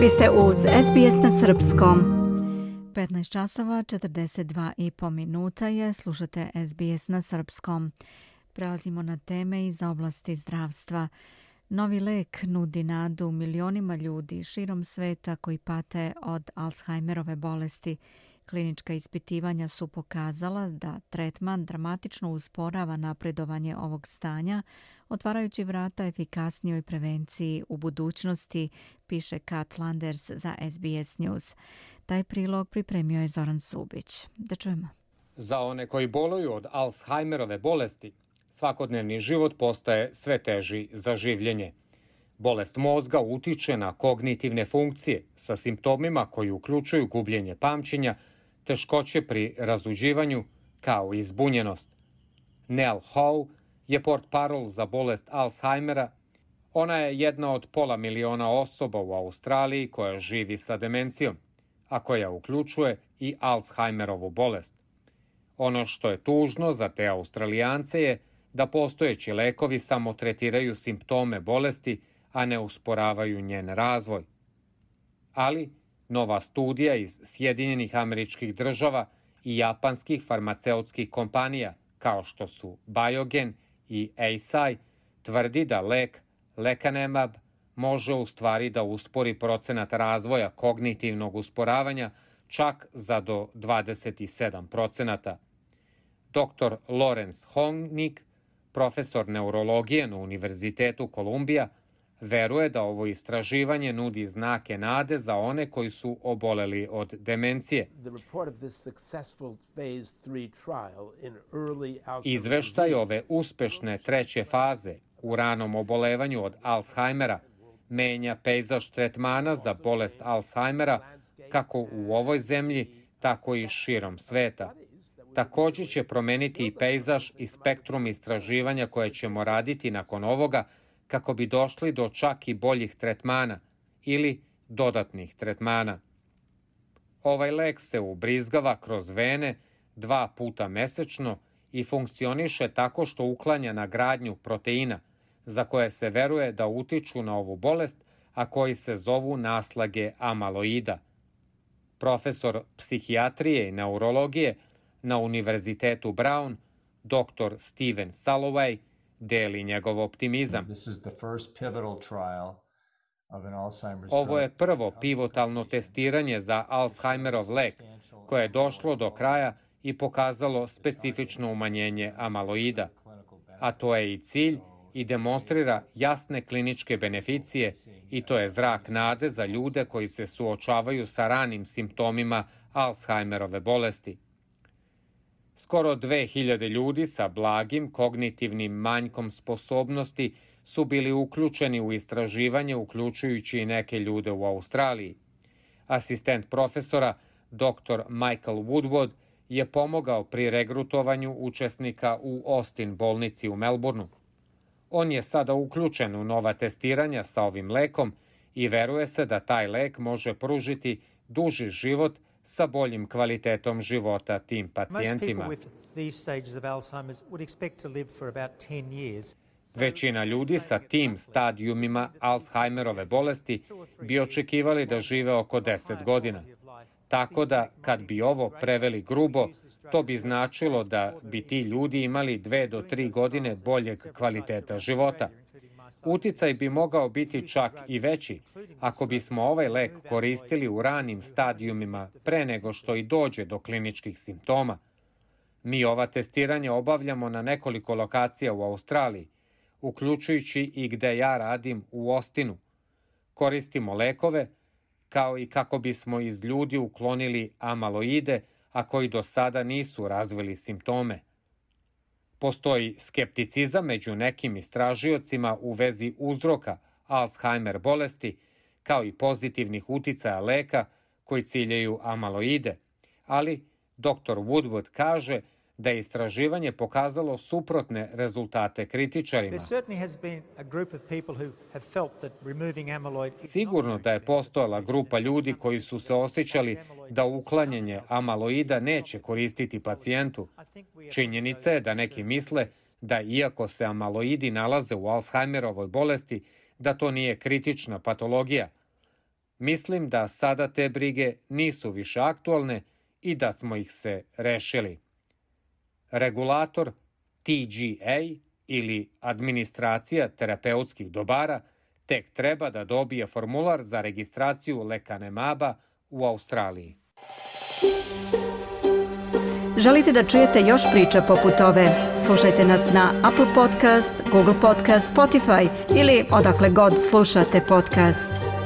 Vi ste uz SBS na Srpskom. 15 časova 42 i po minuta je, slušate SBS na Srpskom. Prelazimo na teme iz oblasti zdravstva. Novi lek nudi nadu milionima ljudi širom sveta koji pate od Alzheimerove bolesti. Klinička ispitivanja su pokazala da tretman dramatično usporava napredovanje ovog stanja, otvarajući vrata efikasnijoj prevenciji u budućnosti, piše Kat Landers za SBS News. Taj prilog pripremio je Zoran Subić. Da čujemo. Za one koji boluju od Alzheimerove bolesti, svakodnevni život postaje sve teži za življenje. Bolest mozga utiče na kognitivne funkcije sa simptomima koji uključuju gubljenje pamćenja, teškoće pri razuđivanju, kao i zbunjenost. Nell Howe je port parol za bolest Alzheimera. Ona je jedna od pola miliona osoba u Australiji koja živi sa demencijom, a koja uključuje i Alzheimerovu bolest. Ono što je tužno za te Australijance je da postojeći lekovi samo tretiraju simptome bolesti, a ne usporavaju njen razvoj. Ali, nova studija iz Sjedinjenih američkih država i japanskih farmaceutskih kompanija, kao što su Biogen i Eisai, tvrdi da lek Lekanemab može u stvari da uspori procenat razvoja kognitivnog usporavanja čak za do 27 procenata. Dr. Lawrence Hongnik, profesor neurologije na Univerzitetu Kolumbija, veruje da ovo istraživanje nudi znake nade za one koji su oboleli od demencije. Izveštaj ove uspešne treće faze u ranom obolevanju od Alzheimera menja pejzaž tretmana za bolest Alzheimera kako u ovoj zemlji, tako i širom sveta. Takođe će promeniti i pejzaž i spektrum istraživanja koje ćemo raditi nakon ovoga kako bi došli do čak i boljih tretmana ili dodatnih tretmana. Ovaj lek se ubrizgava kroz vene dva puta mesečno i funkcioniše tako što uklanja na gradnju proteina, za koje se veruje da utiču na ovu bolest, a koji se zovu naslage amaloida. Profesor psihijatrije i neurologije na Univerzitetu Brown, dr. Steven Salloway, deli njegov optimizam. Ovo je prvo pivotalno testiranje za Alzheimerov lek, koje je došlo do kraja i pokazalo specifično umanjenje amaloida, a to je i cilj i demonstrira jasne kliničke beneficije i to je zrak nade za ljude koji se suočavaju sa ranim simptomima Alzheimerove bolesti. Skoro 2000 ljudi sa blagim kognitivnim manjkom sposobnosti su bili uključeni u istraživanje, uključujući i neke ljude u Australiji. Asistent profesora, dr. Michael Woodward, je pomogao pri regrutovanju učesnika u Austin bolnici u Melbourneu. On je sada uključen u nova testiranja sa ovim lekom i veruje se da taj lek može pružiti duži život sa boljim kvalitetom života tim pacijentima. Većina ljudi sa tim stadijumima Alzheimerove bolesti bi očekivali da žive oko 10 godina. Tako da, kad bi ovo preveli grubo, to bi značilo da bi ti ljudi imali dve do tri godine boljeg kvaliteta života. Uticaj bi mogao biti čak i veći ako bismo ovaj lek koristili u ranim stadijumima pre nego što i dođe do kliničkih simptoma. Mi ova testiranja obavljamo na nekoliko lokacija u Australiji, uključujući i gde ja radim u Ostinu. Koristimo lekove, kao i kako bismo iz ljudi uklonili amaloide, a koji do sada nisu razvili simptome – Postoji skepticizam među nekim istražiocima u vezi uzroka Alzheimer bolesti, kao i pozitivnih uticaja leka koji ciljaju amaloide, ali dr. Woodward kaže da je istraživanje pokazalo suprotne rezultate kritičarima. Sigurno da je postojala grupa ljudi koji su se osjećali da uklanjanje amaloida neće koristiti pacijentu. Činjenica je da neki misle da iako se amaloidi nalaze u Alzheimerovoj bolesti, da to nije kritična patologija. Mislim da sada te brige nisu više aktualne i da smo ih se rešili. Regulator TGA ili administracija terapeutskih dobara tek treba da dobije formular za registraciju lekanemaba u Australiji. Želite da čujete još priča poput ove? Slušajte nas na Apple Podcast, Google Podcast, Spotify ili odakle god slušate podcast.